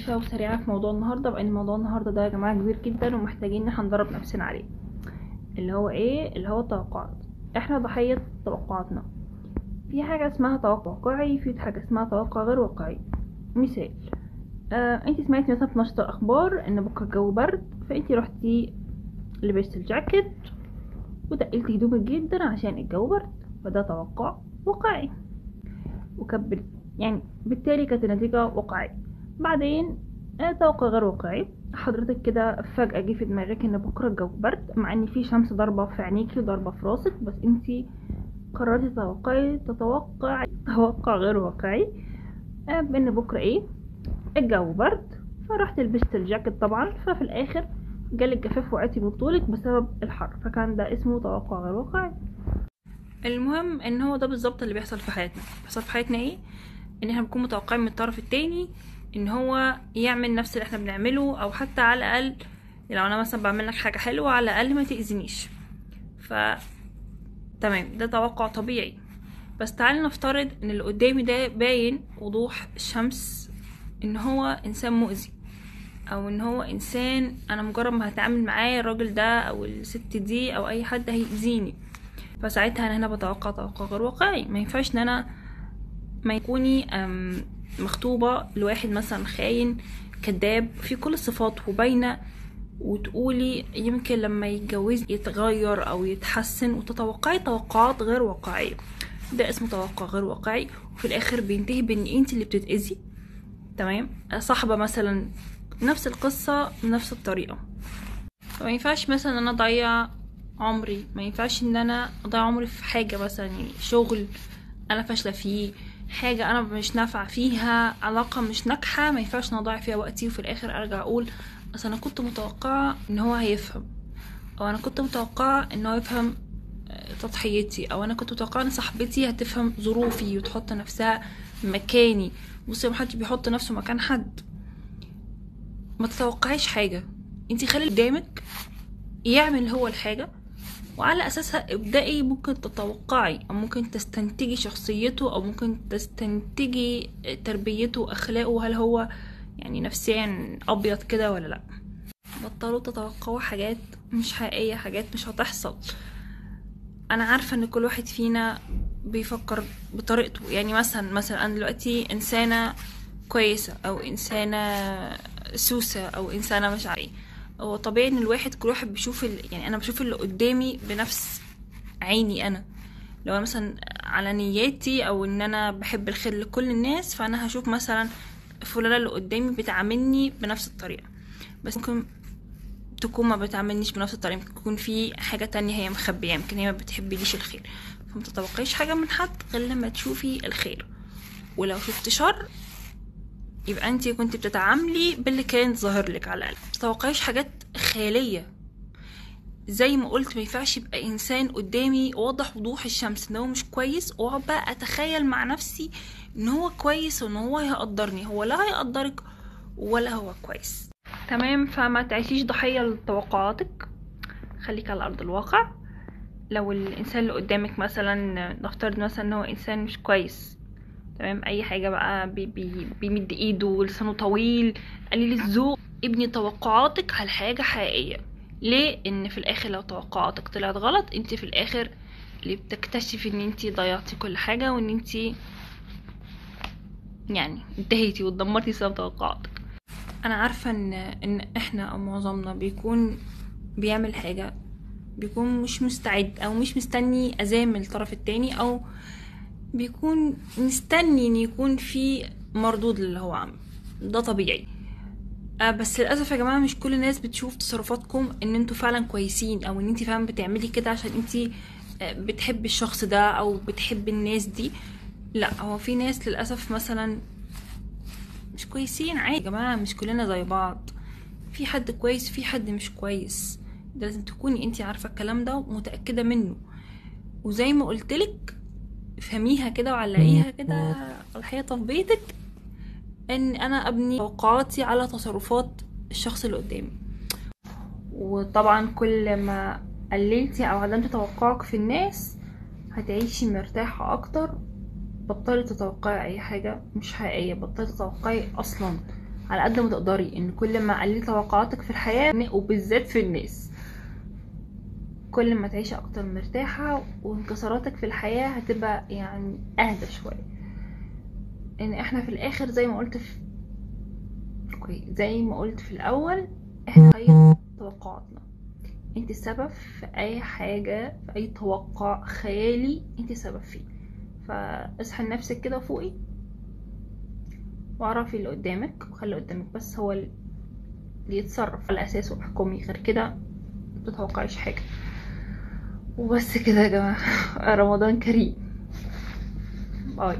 خفيفة وسريعة في موضوع النهاردة بأن موضوع النهاردة ده يا جماعة كبير جدا ومحتاجين إن إحنا ندرب نفسنا عليه. اللي هو إيه؟ اللي هو التوقعات. إحنا ضحية توقعاتنا. في حاجة اسمها توقع واقعي في حاجة اسمها توقع غير واقعي. مثال. آه انت سمعتي مثلا في نشرة الأخبار إن بكرة الجو برد فانت رحتي لبست الجاكيت وتقلتي هدومك جدا عشان الجو برد فده توقع واقعي. وكبر يعني بالتالي كانت النتيجة واقعية. بعدين آه، توقع غير واقعي. حضرتك كده فجأة جه في دماغك إن بكرة الجو برد مع إن في شمس ضاربة في عينيكي وضاربة في راسك بس انتي قررتي تتوقعي تتوقع توقع غير واقعي آه، بإن بكرة إيه؟ الجو برد فرحت لبست الجاكيت طبعا ففي الآخر جالك جفاف وقعتي من طولك بسبب الحر فكان ده اسمه توقع غير واقعي. المهم إن هو ده بالظبط اللي بيحصل في حياتنا. بيحصل في حياتنا إيه؟ إن إحنا بنكون متوقعين من الطرف التاني إن هو يعمل نفس اللي إحنا بنعمله أو حتى على الأقل لو أنا مثلا بعمل لك حاجة حلوة على الأقل ما تاذينيش ف تمام ده توقع طبيعي. بس تعالي نفترض إن اللي قدامي ده باين وضوح الشمس إن هو إنسان مؤذي أو إن هو إنسان أنا مجرد ما هتعامل معاه الراجل ده أو الست دي أو أي حد هيأذيني. فساعتها أنا هنا بتوقع توقع غير واقعي. ما ينفعش إن أنا ما يكوني مخطوبة لواحد مثلا خاين كذاب في كل الصفات وباينة وتقولي يمكن لما يتجوز يتغير أو يتحسن وتتوقعي توقعات غير واقعية. ده اسمه توقع غير واقعي. وفي الآخر بينتهي بإن انت اللي بتتأذي. تمام؟ صاحبة مثلا نفس القصة بنفس الطريقة. فما ينفعش مثلا إن أنا أضيع عمري. ما ينفعش إن أنا أضيع عمري في حاجة مثلا يعني شغل أنا فاشلة فيه. حاجة أنا مش نافعة فيها علاقة مش ناجحة ما ينفعش أنا أضيع فيها وقتي وفي الآخر أرجع أقول أصل أنا كنت متوقعة إن هو هيفهم أو أنا كنت متوقعة إن هو يفهم آه، تضحيتي أو أنا كنت متوقعة إن صاحبتي هتفهم ظروفي وتحط نفسها مكاني. بصي محدش بيحط نفسه مكان حد. ما تتوقعيش حاجة. أنتي خلي قدامك يعمل هو الحاجة وعلى أساسها ابدأي ممكن تتوقعي أو ممكن تستنتجي شخصيته أو ممكن تستنتجي تربيته وأخلاقه وهل هو يعني نفسيا أبيض كده ولا لأ؟ بطلوا تتوقعوا حاجات مش حقيقية حاجات مش هتحصل. أنا عارفة إن كل واحد فينا بيفكر بطريقته. يعني مثلا مثلا أنا دلوقتي إنسانة كويسة أو إنسانة سوسة أو إنسانة مش عارفة إيه. هو طبيعي إن الواحد كل واحد بيشوف ال... يعني أنا بشوف اللي قدامي بنفس عيني أنا. لو أنا مثلا على نياتي أو إن أنا بحب الخير لكل الناس فأنا هشوف مثلا فلانة اللي قدامي بتعاملني بنفس الطريقة. بس ممكن تكون ما بتعاملنيش بنفس الطريقة ممكن يكون في حاجة تانية هي مخبية يمكن هي ما بتحبليش الخير. فما تتوقعيش حاجة من حد غير لما تشوفي الخير. ولو شفت شر يبقى انت كنت بتتعاملي باللي كان ظاهر لك على الاقل متتوقعيش حاجات خيالية. زي ما قلت ما ينفعش يبقى إنسان قدامي واضح وضوح الشمس إن هو مش كويس وأقعد بقى أتخيل مع نفسي إن هو كويس وإن هو هيقدرني. هو لا هيقدرك ولا هو كويس. تمام فما تعيشيش ضحية لتوقعاتك. خليك على أرض الواقع. لو الإنسان اللي قدامك مثلا نفترض مثلا إن هو إنسان مش كويس تمام؟ أي حاجة بقى بي بي بيمد إيده ولسانه طويل قليل الذوق. ابني توقعاتك على حاجة حقيقية. ليه؟ إن في الآخر لو توقعاتك طلعت غلط أنت في الآخر اللي بتكتشفي إن أنت ضيعتي كل حاجة وإن أنت يعني انتهيتي واتدمرتي بسبب توقعاتك. أنا عارفة إن إن إحنا أو معظمنا بيكون بيعمل حاجة بيكون مش مستعد أو مش مستني اذان من الطرف التاني أو بيكون مستني إن يكون في مردود للي هو عامله ده طبيعي. آه بس للأسف يا جماعة مش كل الناس بتشوف تصرفاتكم إن أنتوا فعلا كويسين أو إن انت فعلا بتعملي كده عشان انت بتحبي الشخص ده أو بتحبي الناس دي. لا هو في ناس للأسف مثلا مش كويسين عادي يا جماعة مش كلنا زي بعض. في حد كويس في حد مش كويس. ده لازم تكوني انت عارفة الكلام ده ومتأكدة منه. وزي ما قلتلك افهميها كده وعلقيها كده على الحيطة في بيتك إن أنا أبني توقعاتي على تصرفات الشخص اللي قدامي. وطبعا كل ما قللتي أو عدمتي توقعك في الناس هتعيشي مرتاحة أكتر. بطلي تتوقعي أي حاجة مش حقيقية بطلي تتوقعي أصلا على قد ما تقدري إن كل ما قللي توقعاتك في الحياة وبالذات في الناس. كل ما تعيشي أكتر مرتاحة وانكساراتك في الحياة هتبقى يعني أهدى شوية. إن إحنا في الآخر زي ما قلت في أوكي زي ما قلت في الأول إحنا هي توقعاتنا. أنت السبب في أي حاجة في أي توقع خيالي أنت السبب فيه. فاصحي لنفسك كده وفوقي واعرفي اللي قدامك وخلي قدامك بس هو اللي يتصرف على أساسه احكمي غير كده متتوقعيش حاجة. وبس كده يا جماعة رمضان كريم باي